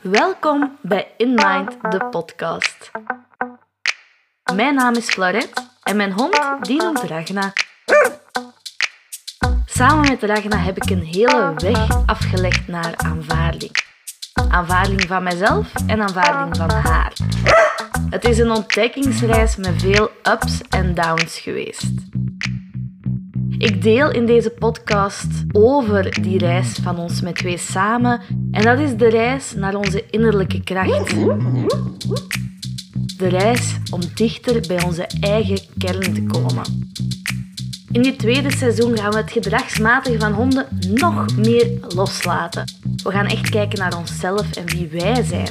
Welkom bij In Mind, de podcast. Mijn naam is Florette en mijn hond die noemt Ragna. Samen met Ragna heb ik een hele weg afgelegd naar aanvaarding. Aanvaarding van mezelf en aanvaarding van haar. Het is een ontdekkingsreis met veel ups en downs geweest. Ik deel in deze podcast over die reis van ons met twee samen. En dat is de reis naar onze innerlijke kracht. De reis om dichter bij onze eigen kern te komen. In dit tweede seizoen gaan we het gedragsmatige van honden nog meer loslaten. We gaan echt kijken naar onszelf en wie wij zijn.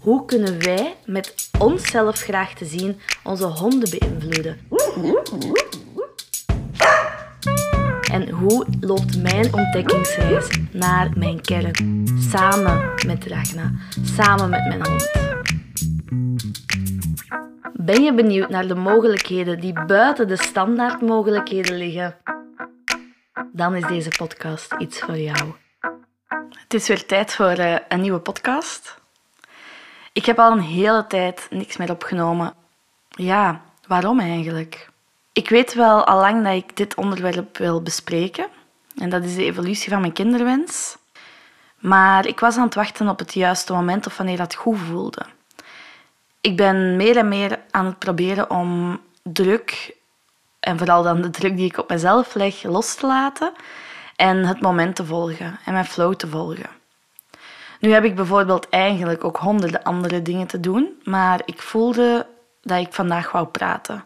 Hoe kunnen wij met onszelf graag te zien onze honden beïnvloeden? En hoe loopt mijn ontdekkingsreis naar mijn kern? Samen met Ragna, samen met mijn hond. Ben je benieuwd naar de mogelijkheden die buiten de standaardmogelijkheden liggen? Dan is deze podcast iets voor jou. Het is weer tijd voor eh, een nieuwe podcast. Ik heb al een hele tijd niks meer opgenomen. Ja, waarom eigenlijk? Ik weet wel al lang dat ik dit onderwerp wil bespreken. En dat is de evolutie van mijn kinderwens. Maar ik was aan het wachten op het juiste moment of wanneer dat goed voelde. Ik ben meer en meer aan het proberen om druk, en vooral dan de druk die ik op mezelf leg, los te laten en het moment te volgen en mijn flow te volgen. Nu heb ik bijvoorbeeld eigenlijk ook honderden andere dingen te doen, maar ik voelde dat ik vandaag wou praten.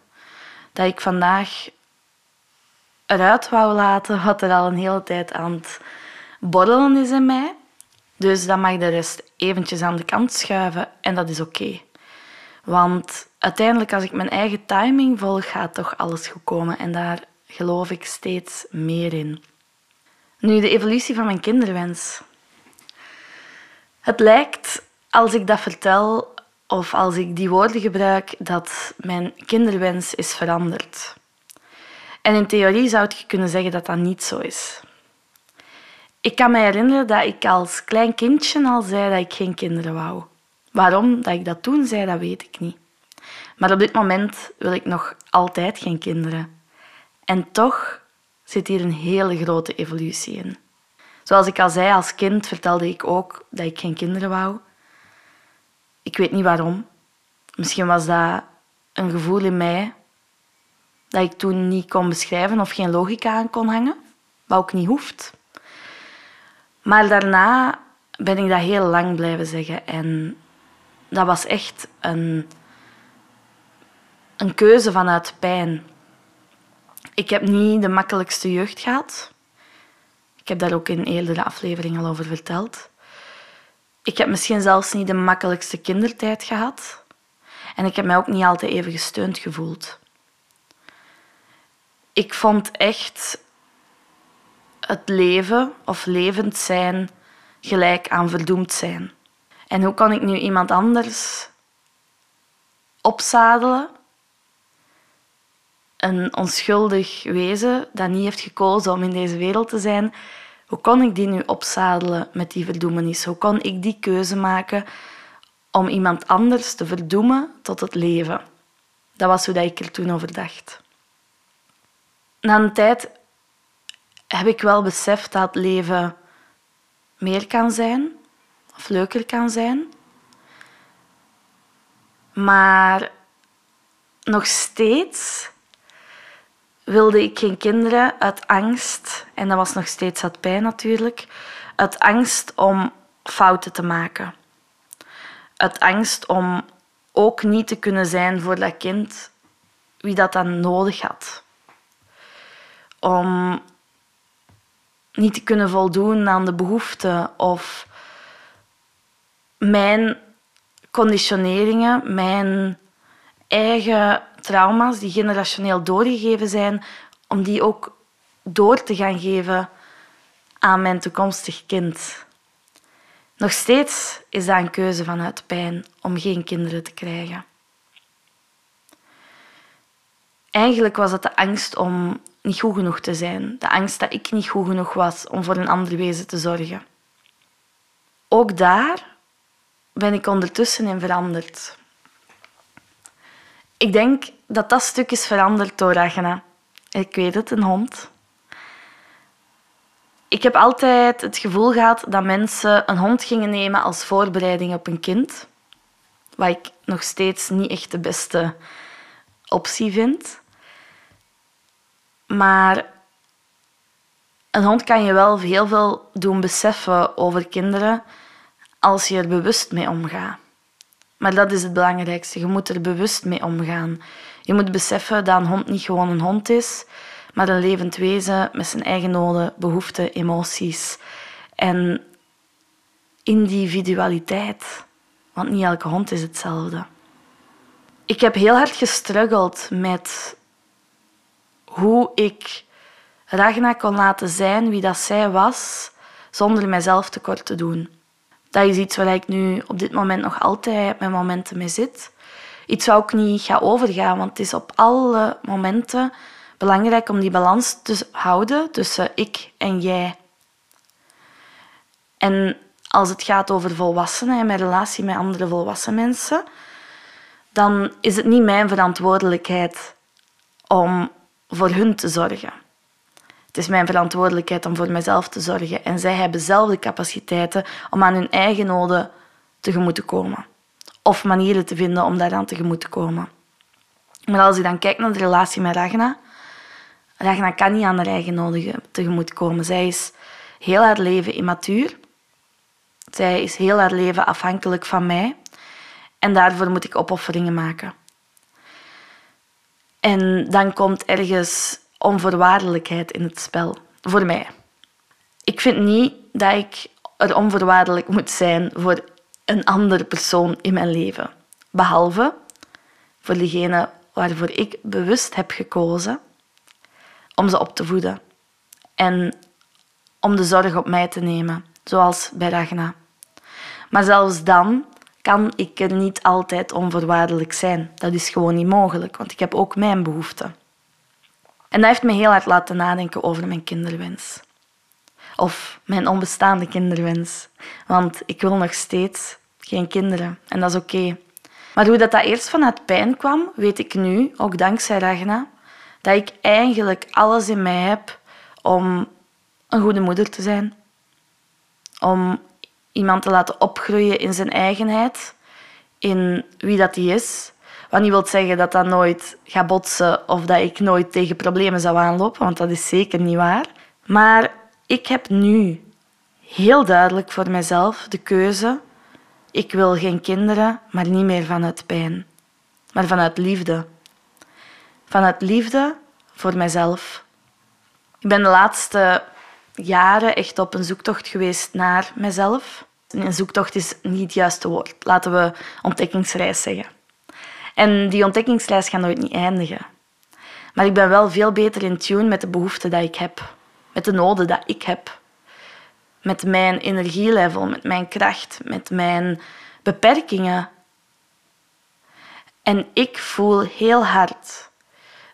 Dat ik vandaag eruit wou laten wat er al een hele tijd aan het borrelen is in mij. Dus dan mag de rest eventjes aan de kant schuiven en dat is oké. Want uiteindelijk, als ik mijn eigen timing volg, gaat toch alles goed komen. En daar geloof ik steeds meer in. Nu, de evolutie van mijn kinderwens. Het lijkt, als ik dat vertel of als ik die woorden gebruik, dat mijn kinderwens is veranderd. En in theorie zou je kunnen zeggen dat dat niet zo is. Ik kan me herinneren dat ik als klein kindje al zei dat ik geen kinderen wou. Waarom dat ik dat toen zei, dat weet ik niet. Maar op dit moment wil ik nog altijd geen kinderen. En toch zit hier een hele grote evolutie in. Zoals ik al zei, als kind vertelde ik ook dat ik geen kinderen wou. Ik weet niet waarom. Misschien was dat een gevoel in mij dat ik toen niet kon beschrijven of geen logica aan kon hangen, wat ook niet hoeft. Maar daarna ben ik dat heel lang blijven zeggen en dat was echt een, een keuze vanuit pijn. Ik heb niet de makkelijkste jeugd gehad. Ik heb daar ook in eerdere afleveringen al over verteld. Ik heb misschien zelfs niet de makkelijkste kindertijd gehad. En ik heb mij ook niet altijd even gesteund gevoeld. Ik vond echt het leven of levend zijn gelijk aan verdoemd zijn. En hoe kan ik nu iemand anders opzadelen? Een onschuldig wezen dat niet heeft gekozen om in deze wereld te zijn. Hoe kon ik die nu opzadelen met die verdoemenis? Hoe kon ik die keuze maken om iemand anders te verdoemen tot het leven? Dat was hoe ik er toen over dacht. Na een tijd heb ik wel beseft dat het leven meer kan zijn of leuker kan zijn. Maar nog steeds wilde ik geen kinderen uit angst, en dat was nog steeds uit pijn natuurlijk, uit angst om fouten te maken. Uit angst om ook niet te kunnen zijn voor dat kind wie dat dan nodig had. Om niet te kunnen voldoen aan de behoeften of mijn conditioneringen, mijn eigen trauma's die generationeel doorgegeven zijn, om die ook door te gaan geven aan mijn toekomstig kind. Nog steeds is dat een keuze vanuit pijn om geen kinderen te krijgen. Eigenlijk was het de angst om niet goed genoeg te zijn, de angst dat ik niet goed genoeg was om voor een ander wezen te zorgen. ook daar ben ik ondertussen in veranderd. Ik denk dat dat stuk is veranderd door Ragna. Ik weet het, een hond. Ik heb altijd het gevoel gehad dat mensen een hond gingen nemen als voorbereiding op een kind. Wat ik nog steeds niet echt de beste optie vind. Maar een hond kan je wel heel veel doen beseffen over kinderen als je er bewust mee omgaat. Maar dat is het belangrijkste. Je moet er bewust mee omgaan. Je moet beseffen dat een hond niet gewoon een hond is, maar een levend wezen met zijn eigen noden, behoeften, emoties en individualiteit. Want niet elke hond is hetzelfde. Ik heb heel hard gestruggeld met hoe ik Ragna kon laten zijn wie dat zij was, zonder mijzelf tekort te doen. Dat is iets waar ik nu op dit moment nog altijd met momenten mee zit. Iets waar ook niet ga overgaan, want het is op alle momenten belangrijk om die balans te houden tussen ik en jij. En als het gaat over volwassenen en mijn relatie met andere volwassen mensen, dan is het niet mijn verantwoordelijkheid om voor hun te zorgen. Het is mijn verantwoordelijkheid om voor mezelf te zorgen. En zij hebben zelf de capaciteiten om aan hun eigen noden tegemoet te komen. Of manieren te vinden om daaraan tegemoet te komen. Maar als je dan kijkt naar de relatie met Ragna, Ragna kan niet aan haar eigen noden tegemoet komen. Zij is heel haar leven immatuur. Zij is heel haar leven afhankelijk van mij. En daarvoor moet ik opofferingen maken. En dan komt ergens onvoorwaardelijkheid in het spel. Voor mij. Ik vind niet dat ik er onvoorwaardelijk moet zijn voor een andere persoon in mijn leven. Behalve voor degene waarvoor ik bewust heb gekozen om ze op te voeden. En om de zorg op mij te nemen, zoals bij Ragna. Maar zelfs dan kan ik er niet altijd onvoorwaardelijk zijn. Dat is gewoon niet mogelijk, want ik heb ook mijn behoeften. En dat heeft me heel hard laten nadenken over mijn kinderwens. Of mijn onbestaande kinderwens. Want ik wil nog steeds geen kinderen. En dat is oké. Maar hoe dat, dat eerst vanuit pijn kwam, weet ik nu, ook dankzij Ragna, dat ik eigenlijk alles in mij heb om een goede moeder te zijn. Om iemand te laten opgroeien in zijn eigenheid, in wie dat hij is. Wat niet wil zeggen dat dat nooit gaat botsen of dat ik nooit tegen problemen zou aanlopen, want dat is zeker niet waar. Maar ik heb nu heel duidelijk voor mezelf de keuze. Ik wil geen kinderen, maar niet meer vanuit pijn, maar vanuit liefde. Vanuit liefde voor mezelf. Ik ben de laatste jaren echt op een zoektocht geweest naar mezelf. Een zoektocht is niet het juiste woord. Laten we ontdekkingsreis zeggen. En die ontdekkingsreis gaat nooit niet eindigen. Maar ik ben wel veel beter in tune met de behoeften die ik heb. Met de noden die ik heb. Met mijn energielevel, met mijn kracht, met mijn beperkingen. En ik voel heel hard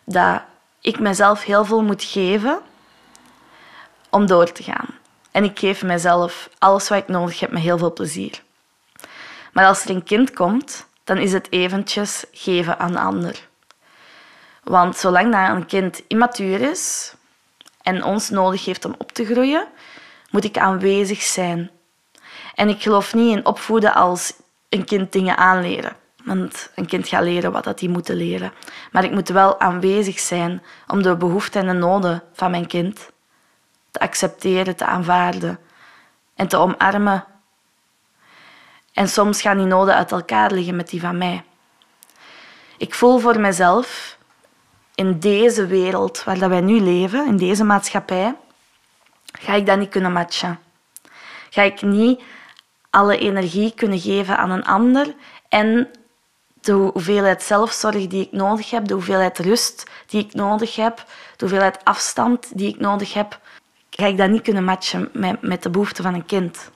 dat ik mezelf heel veel moet geven om door te gaan. En ik geef mezelf alles wat ik nodig heb met heel veel plezier. Maar als er een kind komt, dan is het eventjes geven aan de ander. Want zolang dat een kind immatuur is en ons nodig heeft om op te groeien, moet ik aanwezig zijn. En ik geloof niet in opvoeden als een kind dingen aanleren. Want een kind gaat leren wat hij moet leren. Maar ik moet wel aanwezig zijn om de behoeften en de noden van mijn kind te accepteren, te aanvaarden en te omarmen. En soms gaan die noden uit elkaar liggen met die van mij. Ik voel voor mezelf in deze wereld waar wij nu leven, in deze maatschappij, ga ik dat niet kunnen matchen. Ga ik niet alle energie kunnen geven aan een ander en de hoeveelheid zelfzorg die ik nodig heb, de hoeveelheid rust die ik nodig heb, de hoeveelheid afstand die ik nodig heb, ga ik dat niet kunnen matchen met, met de behoeften van een kind.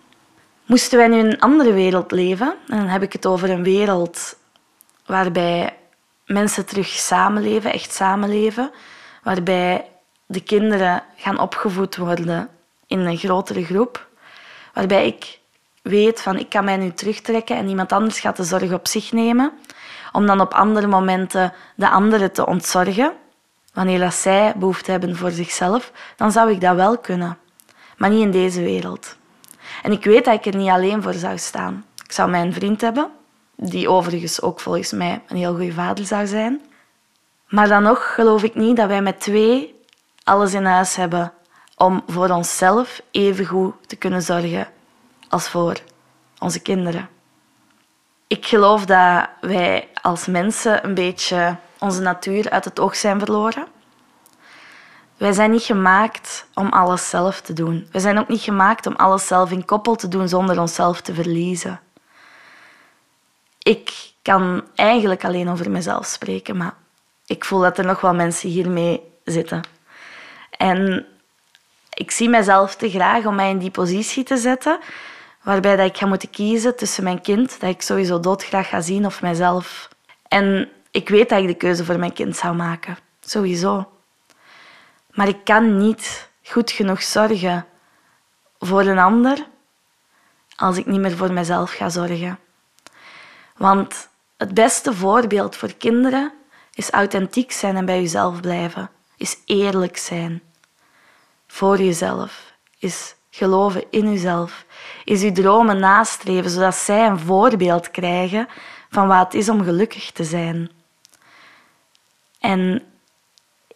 Moesten wij nu in een andere wereld leven, en dan heb ik het over een wereld waarbij mensen terug samenleven, echt samenleven, waarbij de kinderen gaan opgevoed worden in een grotere groep, waarbij ik weet van ik kan mij nu terugtrekken en iemand anders gaat de zorg op zich nemen, om dan op andere momenten de anderen te ontzorgen, wanneer zij behoefte hebben voor zichzelf, dan zou ik dat wel kunnen. Maar niet in deze wereld. En ik weet dat ik er niet alleen voor zou staan. Ik zou mijn vriend hebben, die overigens ook volgens mij een heel goede vader zou zijn. Maar dan nog geloof ik niet dat wij met twee alles in huis hebben om voor onszelf even goed te kunnen zorgen als voor onze kinderen. Ik geloof dat wij als mensen een beetje onze natuur uit het oog zijn verloren. Wij zijn niet gemaakt om alles zelf te doen. We zijn ook niet gemaakt om alles zelf in koppel te doen zonder onszelf te verliezen. Ik kan eigenlijk alleen over mezelf spreken, maar ik voel dat er nog wel mensen hiermee zitten. En ik zie mezelf te graag om mij in die positie te zetten, waarbij dat ik ga moeten kiezen tussen mijn kind, dat ik sowieso doodgraag ga zien, of mijzelf. En ik weet dat ik de keuze voor mijn kind zou maken, sowieso. Maar ik kan niet goed genoeg zorgen voor een ander als ik niet meer voor mezelf ga zorgen. Want het beste voorbeeld voor kinderen is authentiek zijn en bij jezelf blijven, is eerlijk zijn voor jezelf, is geloven in jezelf, is je dromen nastreven, zodat zij een voorbeeld krijgen van wat het is om gelukkig te zijn. En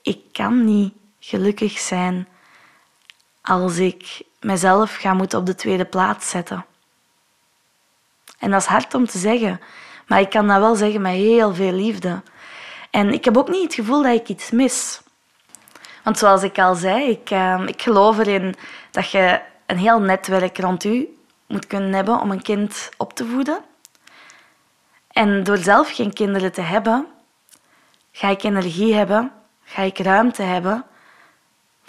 ik kan niet gelukkig zijn als ik mezelf ga moeten op de tweede plaats zetten. En dat is hard om te zeggen, maar ik kan dat wel zeggen met heel veel liefde. En ik heb ook niet het gevoel dat ik iets mis. Want zoals ik al zei, ik, uh, ik geloof erin dat je een heel netwerk rond u moet kunnen hebben om een kind op te voeden. En door zelf geen kinderen te hebben, ga ik energie hebben, ga ik ruimte hebben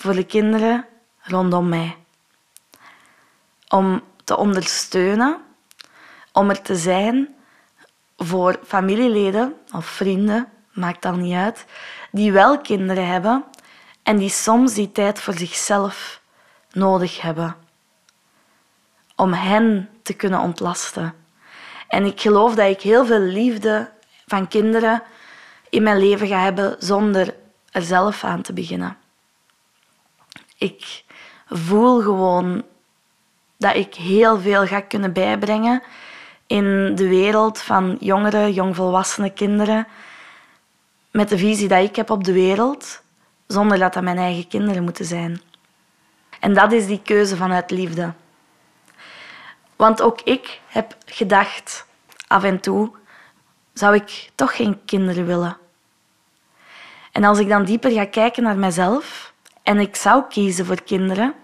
voor de kinderen rondom mij. Om te ondersteunen, om er te zijn voor familieleden of vrienden, maakt dat niet uit, die wel kinderen hebben en die soms die tijd voor zichzelf nodig hebben. Om hen te kunnen ontlasten. En ik geloof dat ik heel veel liefde van kinderen in mijn leven ga hebben zonder er zelf aan te beginnen. Ik voel gewoon dat ik heel veel ga kunnen bijbrengen in de wereld van jongere, jongvolwassene kinderen. Met de visie die ik heb op de wereld, zonder dat dat mijn eigen kinderen moeten zijn. En dat is die keuze vanuit liefde. Want ook ik heb gedacht, af en toe, zou ik toch geen kinderen willen. En als ik dan dieper ga kijken naar mezelf en ik zou kiezen voor kinderen,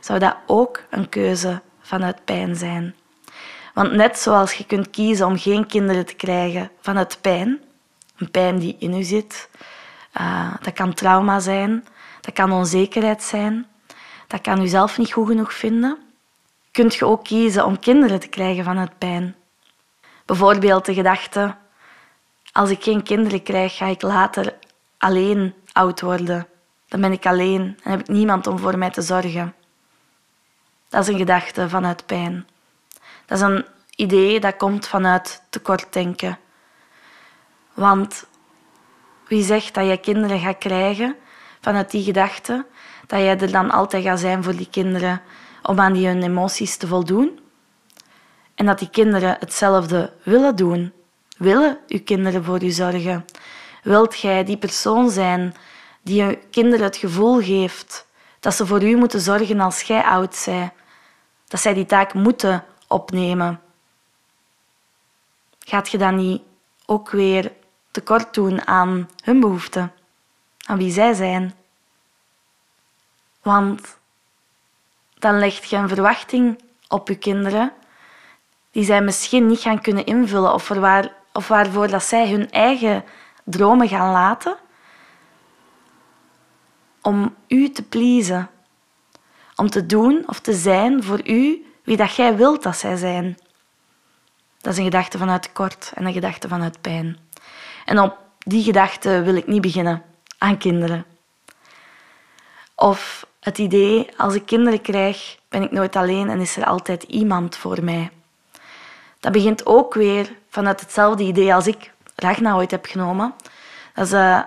zou dat ook een keuze vanuit pijn zijn. Want net zoals je kunt kiezen om geen kinderen te krijgen vanuit pijn, een pijn die in u zit, uh, dat kan trauma zijn, dat kan onzekerheid zijn, dat kan u zelf niet goed genoeg vinden, kunt je ook kiezen om kinderen te krijgen vanuit pijn. Bijvoorbeeld de gedachte, als ik geen kinderen krijg, ga ik later alleen oud worden. Dan ben ik alleen en heb ik niemand om voor mij te zorgen. Dat is een gedachte vanuit pijn. Dat is een idee dat komt vanuit tekortdenken. Want wie zegt dat je kinderen gaat krijgen vanuit die gedachte, dat jij er dan altijd gaat zijn voor die kinderen om aan die hun emoties te voldoen? En dat die kinderen hetzelfde willen doen. Willen uw kinderen voor u zorgen? Wilt jij die persoon zijn die je kinderen het gevoel geeft dat ze voor u moeten zorgen als jij oud bent? Dat zij die taak moeten opnemen. Gaat je dan niet ook weer tekort doen aan hun behoeften, aan wie zij zijn? Want dan leg je een verwachting op je kinderen die zij misschien niet gaan kunnen invullen of, waar, of waarvoor dat zij hun eigen dromen gaan laten om u te pleasen, om te doen of te zijn voor u wie dat jij wilt dat zij zijn. Dat is een gedachte vanuit tekort en een gedachte vanuit pijn. En op die gedachte wil ik niet beginnen aan kinderen. Of het idee, als ik kinderen krijg, ben ik nooit alleen en is er altijd iemand voor mij. dat begint ook weer vanuit hetzelfde idee als ik Ragna ooit heb genomen. Dat is uh,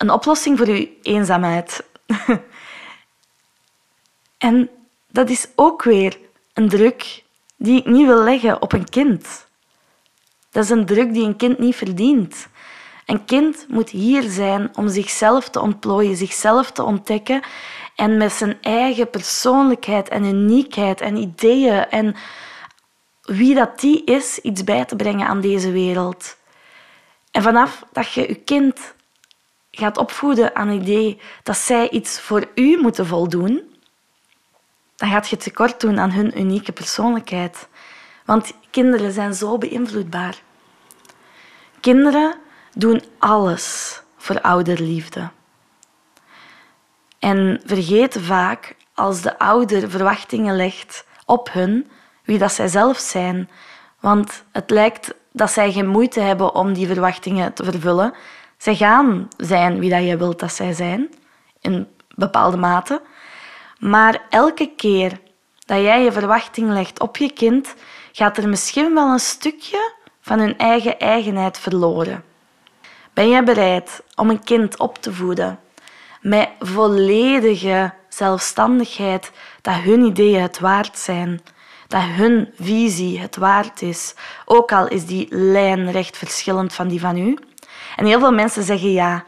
een oplossing voor uw eenzaamheid. en dat is ook weer een druk die ik niet wil leggen op een kind. Dat is een druk die een kind niet verdient. Een kind moet hier zijn om zichzelf te ontplooien, zichzelf te ontdekken en met zijn eigen persoonlijkheid en uniekheid en ideeën en wie dat die is, iets bij te brengen aan deze wereld. En vanaf dat je je kind gaat opvoeden aan het idee dat zij iets voor u moeten voldoen, dan gaat je tekort doen aan hun unieke persoonlijkheid. Want kinderen zijn zo beïnvloedbaar. Kinderen doen alles voor ouderliefde. En vergeten vaak als de ouder verwachtingen legt op hun, wie dat zij zelf zijn. Want het lijkt dat zij geen moeite hebben om die verwachtingen te vervullen. Zij gaan zijn wie dat je wilt dat zij zijn, in bepaalde mate. Maar elke keer dat jij je verwachting legt op je kind, gaat er misschien wel een stukje van hun eigen eigenheid verloren. Ben jij bereid om een kind op te voeden met volledige zelfstandigheid, dat hun ideeën het waard zijn, dat hun visie het waard is, ook al is die lijn recht verschillend van die van u? En heel veel mensen zeggen ja.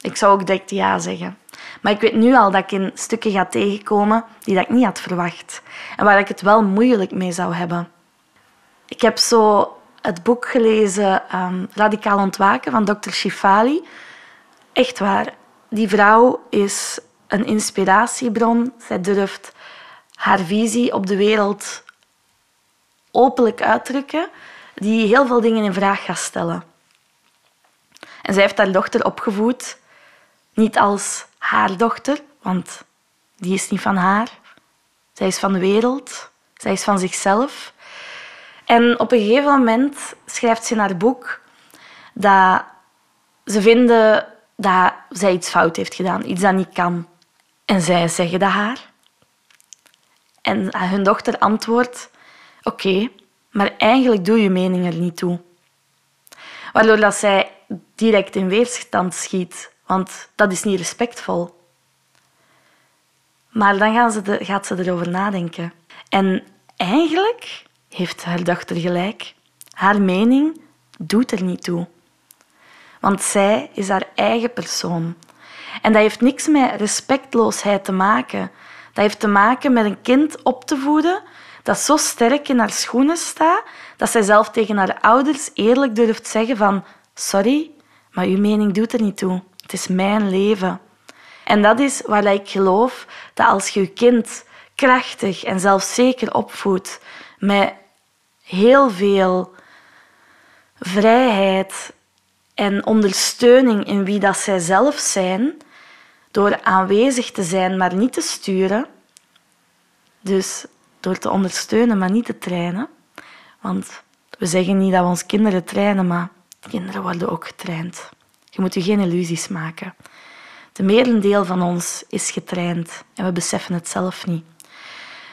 Ik zou ook direct ja zeggen. Maar ik weet nu al dat ik in stukken ga tegenkomen die dat ik niet had verwacht. En waar ik het wel moeilijk mee zou hebben. Ik heb zo het boek gelezen um, Radicaal Ontwaken van Dr. Shifali. Echt waar. Die vrouw is een inspiratiebron. Zij durft haar visie op de wereld openlijk uitdrukken, die heel veel dingen in vraag gaat stellen. En zij heeft haar dochter opgevoed, niet als haar dochter, want die is niet van haar. Zij is van de wereld, zij is van zichzelf. En op een gegeven moment schrijft ze in haar boek dat ze vinden dat zij iets fout heeft gedaan, iets dat niet kan. En zij zeggen dat haar. En hun dochter antwoordt: Oké, maar eigenlijk doe je mening er niet toe. Waardoor dat zij direct in weerstand schiet, want dat is niet respectvol. Maar dan gaan ze gaat ze erover nadenken. En eigenlijk heeft haar dochter gelijk. Haar mening doet er niet toe. Want zij is haar eigen persoon. En dat heeft niks met respectloosheid te maken. Dat heeft te maken met een kind op te voeden dat zo sterk in haar schoenen staat dat zij zelf tegen haar ouders eerlijk durft zeggen van sorry, maar uw mening doet er niet toe. Het is mijn leven. En dat is waar ik geloof dat als je je kind krachtig en zelfzeker opvoedt met heel veel vrijheid en ondersteuning in wie dat zij zelf zijn, door aanwezig te zijn, maar niet te sturen. Dus door te ondersteunen, maar niet te trainen. Want we zeggen niet dat we onze kinderen trainen, maar kinderen worden ook getraind. Je moet je geen illusies maken. De merendeel van ons is getraind en we beseffen het zelf niet.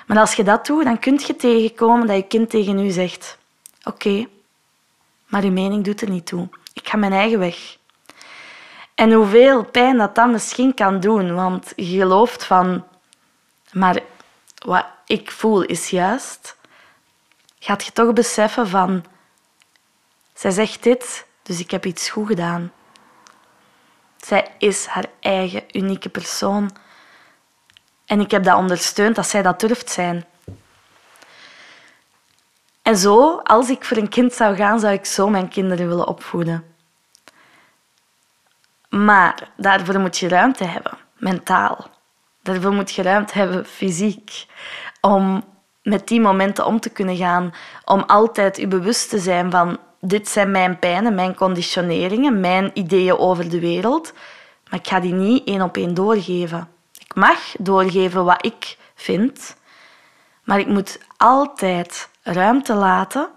Maar als je dat doet, dan kun je tegenkomen dat je kind tegen u zegt: Oké, maar uw mening doet er niet toe. Ik ga mijn eigen weg. En hoeveel pijn dat dat misschien kan doen, want je gelooft van, maar wat ik voel is juist, gaat je toch beseffen van, zij zegt dit, dus ik heb iets goed gedaan. Zij is haar eigen unieke persoon. En ik heb dat ondersteund dat zij dat durft zijn. En zo, als ik voor een kind zou gaan, zou ik zo mijn kinderen willen opvoeden. Maar daarvoor moet je ruimte hebben, mentaal. Daarvoor moet je ruimte hebben, fysiek. Om met die momenten om te kunnen gaan. Om altijd je bewust te zijn van dit zijn mijn pijnen, mijn conditioneringen, mijn ideeën over de wereld. Maar ik ga die niet één op één doorgeven. Ik mag doorgeven wat ik vind, maar ik moet altijd ruimte laten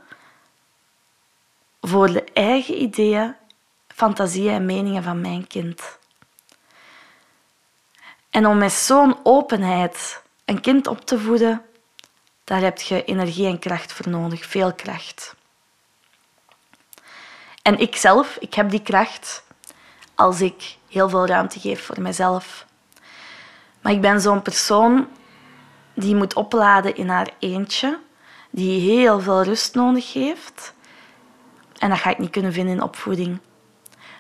voor de eigen ideeën, fantasieën en meningen van mijn kind. En om met zo'n openheid een kind op te voeden, daar heb je energie en kracht voor nodig, veel kracht. En ik zelf, ik heb die kracht als ik heel veel ruimte geef voor mezelf. Maar ik ben zo'n persoon die moet opladen in haar eentje, die heel veel rust nodig heeft. En dat ga ik niet kunnen vinden in opvoeding.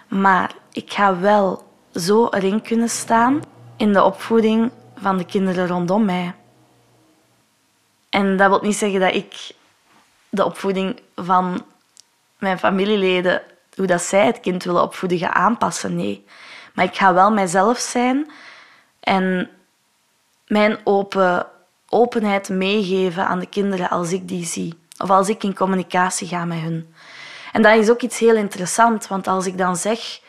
Maar ik ga wel zo erin kunnen staan in de opvoeding van de kinderen rondom mij. En dat wil niet zeggen dat ik de opvoeding van mijn familieleden, hoe dat zij het kind willen opvoeden, ga aanpassen. Nee. Maar ik ga wel mijzelf zijn en mijn open, openheid meegeven aan de kinderen als ik die zie. Of als ik in communicatie ga met hun. En dat is ook iets heel interessants, want als ik dan zeg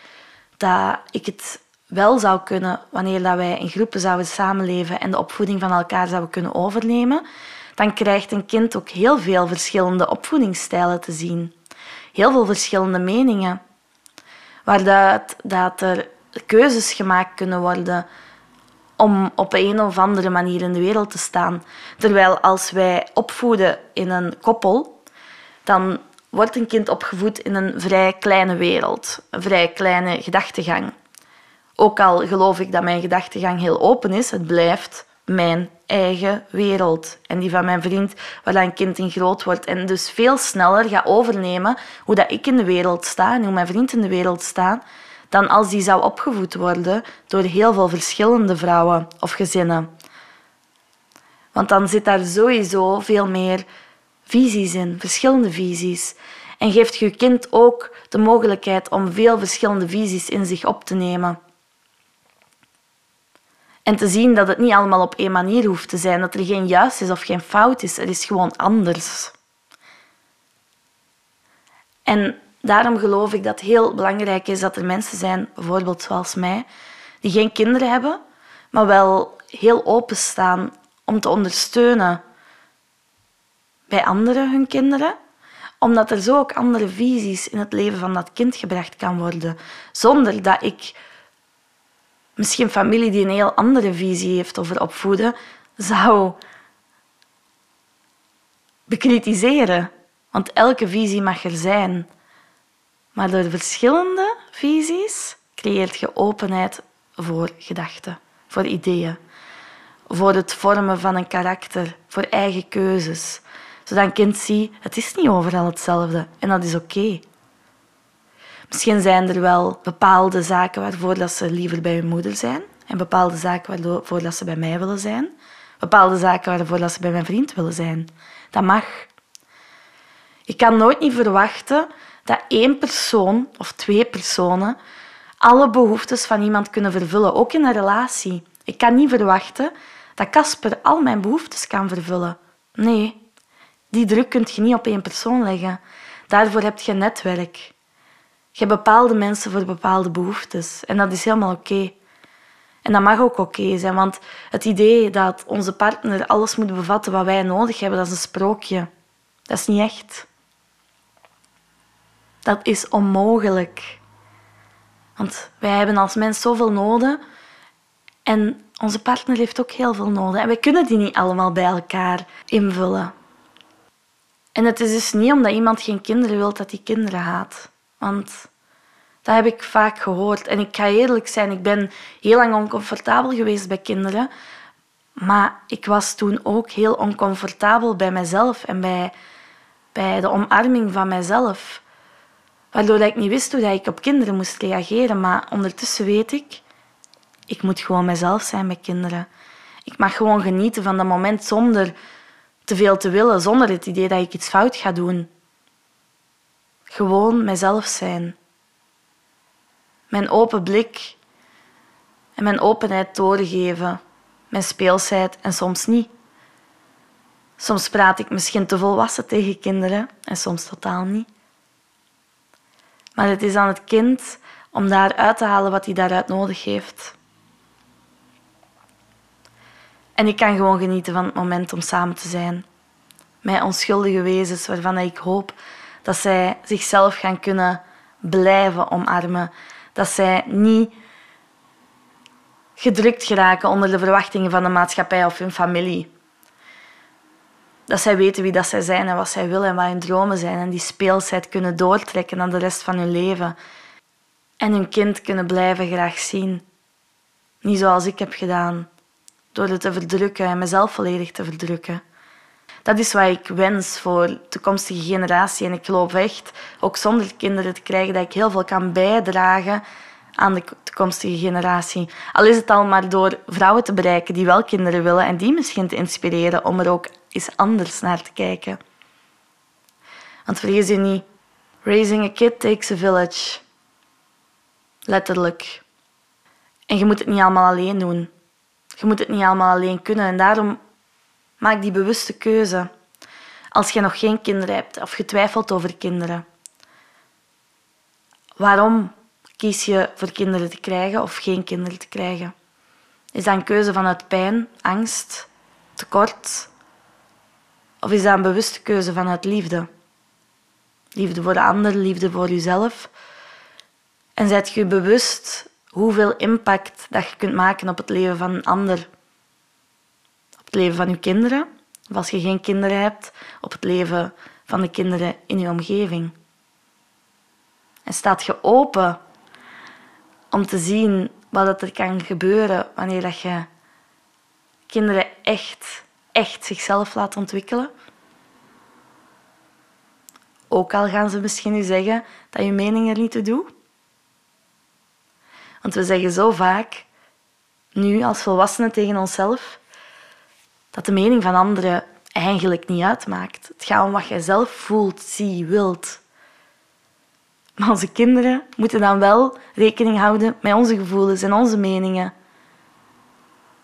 dat ik het wel zou kunnen wanneer dat wij in groepen zouden samenleven en de opvoeding van elkaar zouden kunnen overnemen, dan krijgt een kind ook heel veel verschillende opvoedingsstijlen te zien. Heel veel verschillende meningen. Waar dat, dat er keuzes gemaakt kunnen worden om op een of andere manier in de wereld te staan. Terwijl als wij opvoeden in een koppel, dan wordt een kind opgevoed in een vrij kleine wereld, een vrij kleine gedachtegang. Ook al geloof ik dat mijn gedachtegang heel open is, het blijft mijn eigen wereld. En die van mijn vriend, waar een kind in groot wordt. En dus veel sneller gaat overnemen hoe dat ik in de wereld sta en hoe mijn vriend in de wereld staat, dan als die zou opgevoed worden door heel veel verschillende vrouwen of gezinnen. Want dan zit daar sowieso veel meer visies in, verschillende visies. En geeft je kind ook de mogelijkheid om veel verschillende visies in zich op te nemen. En te zien dat het niet allemaal op één manier hoeft te zijn, dat er geen juist is of geen fout is, er is gewoon anders. En daarom geloof ik dat het heel belangrijk is dat er mensen zijn, bijvoorbeeld zoals mij, die geen kinderen hebben, maar wel heel openstaan om te ondersteunen bij anderen hun kinderen, omdat er zo ook andere visies in het leven van dat kind gebracht kan worden, zonder dat ik misschien familie die een heel andere visie heeft over opvoeden, zou bekritiseren. Want elke visie mag er zijn. Maar door verschillende visies creëert je openheid voor gedachten, voor ideeën, voor het vormen van een karakter, voor eigen keuzes. Zodat een kind ziet, het is niet overal hetzelfde en dat is oké. Misschien zijn er wel bepaalde zaken waarvoor dat ze liever bij hun moeder zijn en bepaalde zaken waarvoor dat ze bij mij willen zijn. Bepaalde zaken waarvoor dat ze bij mijn vriend willen zijn. Dat mag. Je kan nooit niet verwachten dat één persoon of twee personen alle behoeftes van iemand kunnen vervullen, ook in een relatie. Ik kan niet verwachten dat Casper al mijn behoeftes kan vervullen. Nee, die druk kun je niet op één persoon leggen. Daarvoor heb je netwerk. Je hebt bepaalde mensen voor bepaalde behoeftes. En dat is helemaal oké. En dat mag ook oké zijn, want het idee dat onze partner alles moet bevatten wat wij nodig hebben, dat is een sprookje. Dat is niet echt. Dat is onmogelijk. Want wij hebben als mens zoveel noden en onze partner heeft ook heel veel noden. En wij kunnen die niet allemaal bij elkaar invullen. En het is dus niet omdat iemand geen kinderen wil dat hij kinderen haat. Want dat heb ik vaak gehoord. En ik ga eerlijk zijn, ik ben heel lang oncomfortabel geweest bij kinderen. Maar ik was toen ook heel oncomfortabel bij mezelf en bij, bij de omarming van mezelf. Waardoor ik niet wist hoe ik op kinderen moest reageren. Maar ondertussen weet ik, ik moet gewoon mezelf zijn met kinderen. Ik mag gewoon genieten van dat moment zonder te veel te willen, zonder het idee dat ik iets fout ga doen. Gewoon mezelf zijn. Mijn open blik en mijn openheid doorgeven, mijn speelsheid en soms niet. Soms praat ik misschien te volwassen tegen kinderen en soms totaal niet. Maar het is aan het kind om daaruit te halen wat hij daaruit nodig heeft. En ik kan gewoon genieten van het moment om samen te zijn. Met onschuldige wezens waarvan ik hoop dat zij zichzelf gaan kunnen blijven omarmen. Dat zij niet gedrukt geraken onder de verwachtingen van de maatschappij of hun familie. Dat zij weten wie dat zij zijn en wat zij willen en wat hun dromen zijn. En die speelsheid kunnen doortrekken naar de rest van hun leven. En hun kind kunnen blijven graag zien. Niet zoals ik heb gedaan, door het te verdrukken en mezelf volledig te verdrukken. Dat is wat ik wens voor de toekomstige generatie. En ik geloof echt, ook zonder kinderen te krijgen, dat ik heel veel kan bijdragen aan de toekomstige generatie. Al is het al maar door vrouwen te bereiken die wel kinderen willen en die misschien te inspireren om er ook eens anders naar te kijken. Want vergeet je niet, raising a kid takes a village. Letterlijk. En je moet het niet allemaal alleen doen. Je moet het niet allemaal alleen kunnen. En daarom maak die bewuste keuze. Als je nog geen kinderen hebt of je twijfelt over kinderen. Waarom kies je voor kinderen te krijgen of geen kinderen te krijgen? Is dat een keuze vanuit pijn, angst, tekort? Of is dat een bewuste keuze vanuit liefde? Liefde voor de ander, liefde voor jezelf. En zet je bewust hoeveel impact dat je kunt maken op het leven van een ander. Het leven van je kinderen, of als je geen kinderen hebt, op het leven van de kinderen in je omgeving. En staat je open om te zien wat er kan gebeuren wanneer dat je kinderen echt, echt zichzelf laat ontwikkelen. Ook al gaan ze misschien nu zeggen dat je mening er niet toe doet. Want we zeggen zo vaak, nu als volwassenen tegen onszelf, dat de mening van anderen eigenlijk niet uitmaakt. Het gaat om wat jij zelf voelt, zie, wilt. Maar onze kinderen moeten dan wel rekening houden met onze gevoelens en onze meningen.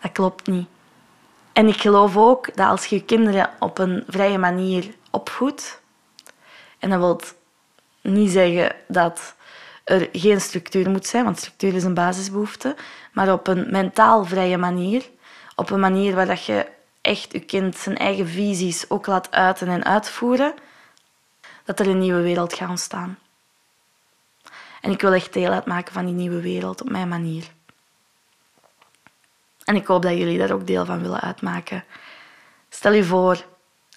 Dat klopt niet. En ik geloof ook dat als je kinderen op een vrije manier opvoedt, en dat wil niet zeggen dat er geen structuur moet zijn, want structuur is een basisbehoefte, maar op een mentaal vrije manier, op een manier waar je echt je kind zijn eigen visies ook laat uiten en uitvoeren, dat er een nieuwe wereld gaat ontstaan. En ik wil echt deel uitmaken van die nieuwe wereld op mijn manier. En ik hoop dat jullie daar ook deel van willen uitmaken. Stel je voor,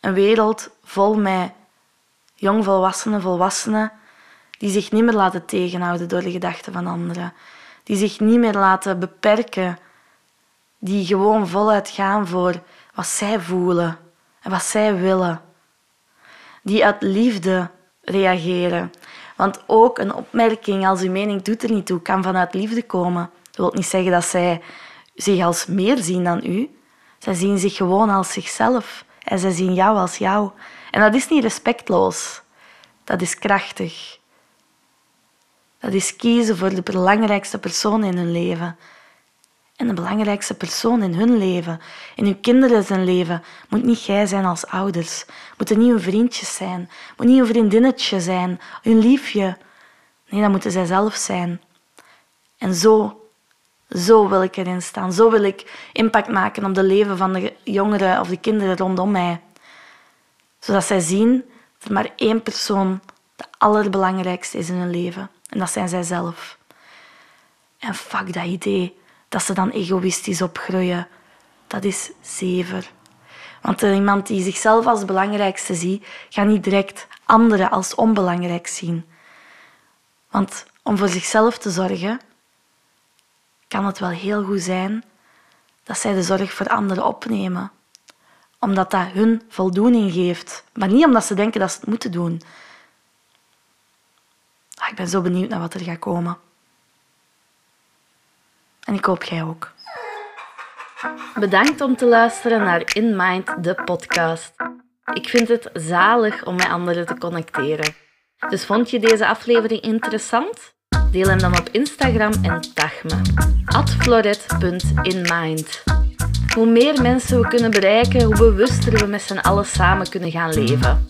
een wereld vol met jongvolwassenen, volwassenen, die zich niet meer laten tegenhouden door de gedachten van anderen, die zich niet meer laten beperken, die gewoon voluit gaan voor wat zij voelen en wat zij willen, die uit liefde reageren. Want ook een opmerking als uw mening doet er niet toe, kan vanuit liefde komen. Dat wil niet zeggen dat zij zich als meer zien dan u. Zij zien zich gewoon als zichzelf en zij zien jou als jou. En dat is niet respectloos. Dat is krachtig. Dat is kiezen voor de belangrijkste persoon in hun leven. En de belangrijkste persoon in hun leven, in hun kinderen zijn leven, moet niet jij zijn als ouders. Moeten niet hun vriendjes zijn. Moet niet een vriendinnetje zijn, hun liefje. Nee, dat moeten zij zelf zijn. En zo, zo wil ik erin staan. Zo wil ik impact maken op de leven van de jongeren of de kinderen rondom mij. Zodat zij zien dat er maar één persoon de allerbelangrijkste is in hun leven. En dat zijn zij zelf. En fuck dat idee dat ze dan egoïstisch opgroeien. Dat is zever. Want iemand die zichzelf als belangrijkste ziet, gaat niet direct anderen als onbelangrijk zien. Want om voor zichzelf te zorgen, kan het wel heel goed zijn dat zij de zorg voor anderen opnemen. Omdat dat hun voldoening geeft. Maar niet omdat ze denken dat ze het moeten doen. Ah, ik ben zo benieuwd naar wat er gaat komen. En ik hoop jij ook. Bedankt om te luisteren naar In Mind, de podcast. Ik vind het zalig om met anderen te connecteren. Dus vond je deze aflevering interessant? Deel hem dan op Instagram en tag me. floret.inmind. Hoe meer mensen we kunnen bereiken, hoe bewuster we met z'n allen samen kunnen gaan leven.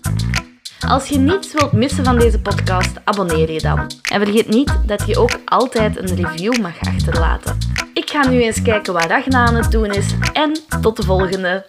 Als je niets wilt missen van deze podcast, abonneer je dan. En vergeet niet dat je ook altijd een review mag achterlaten. Ik ga nu eens kijken wat Ragna aan het doen is en tot de volgende.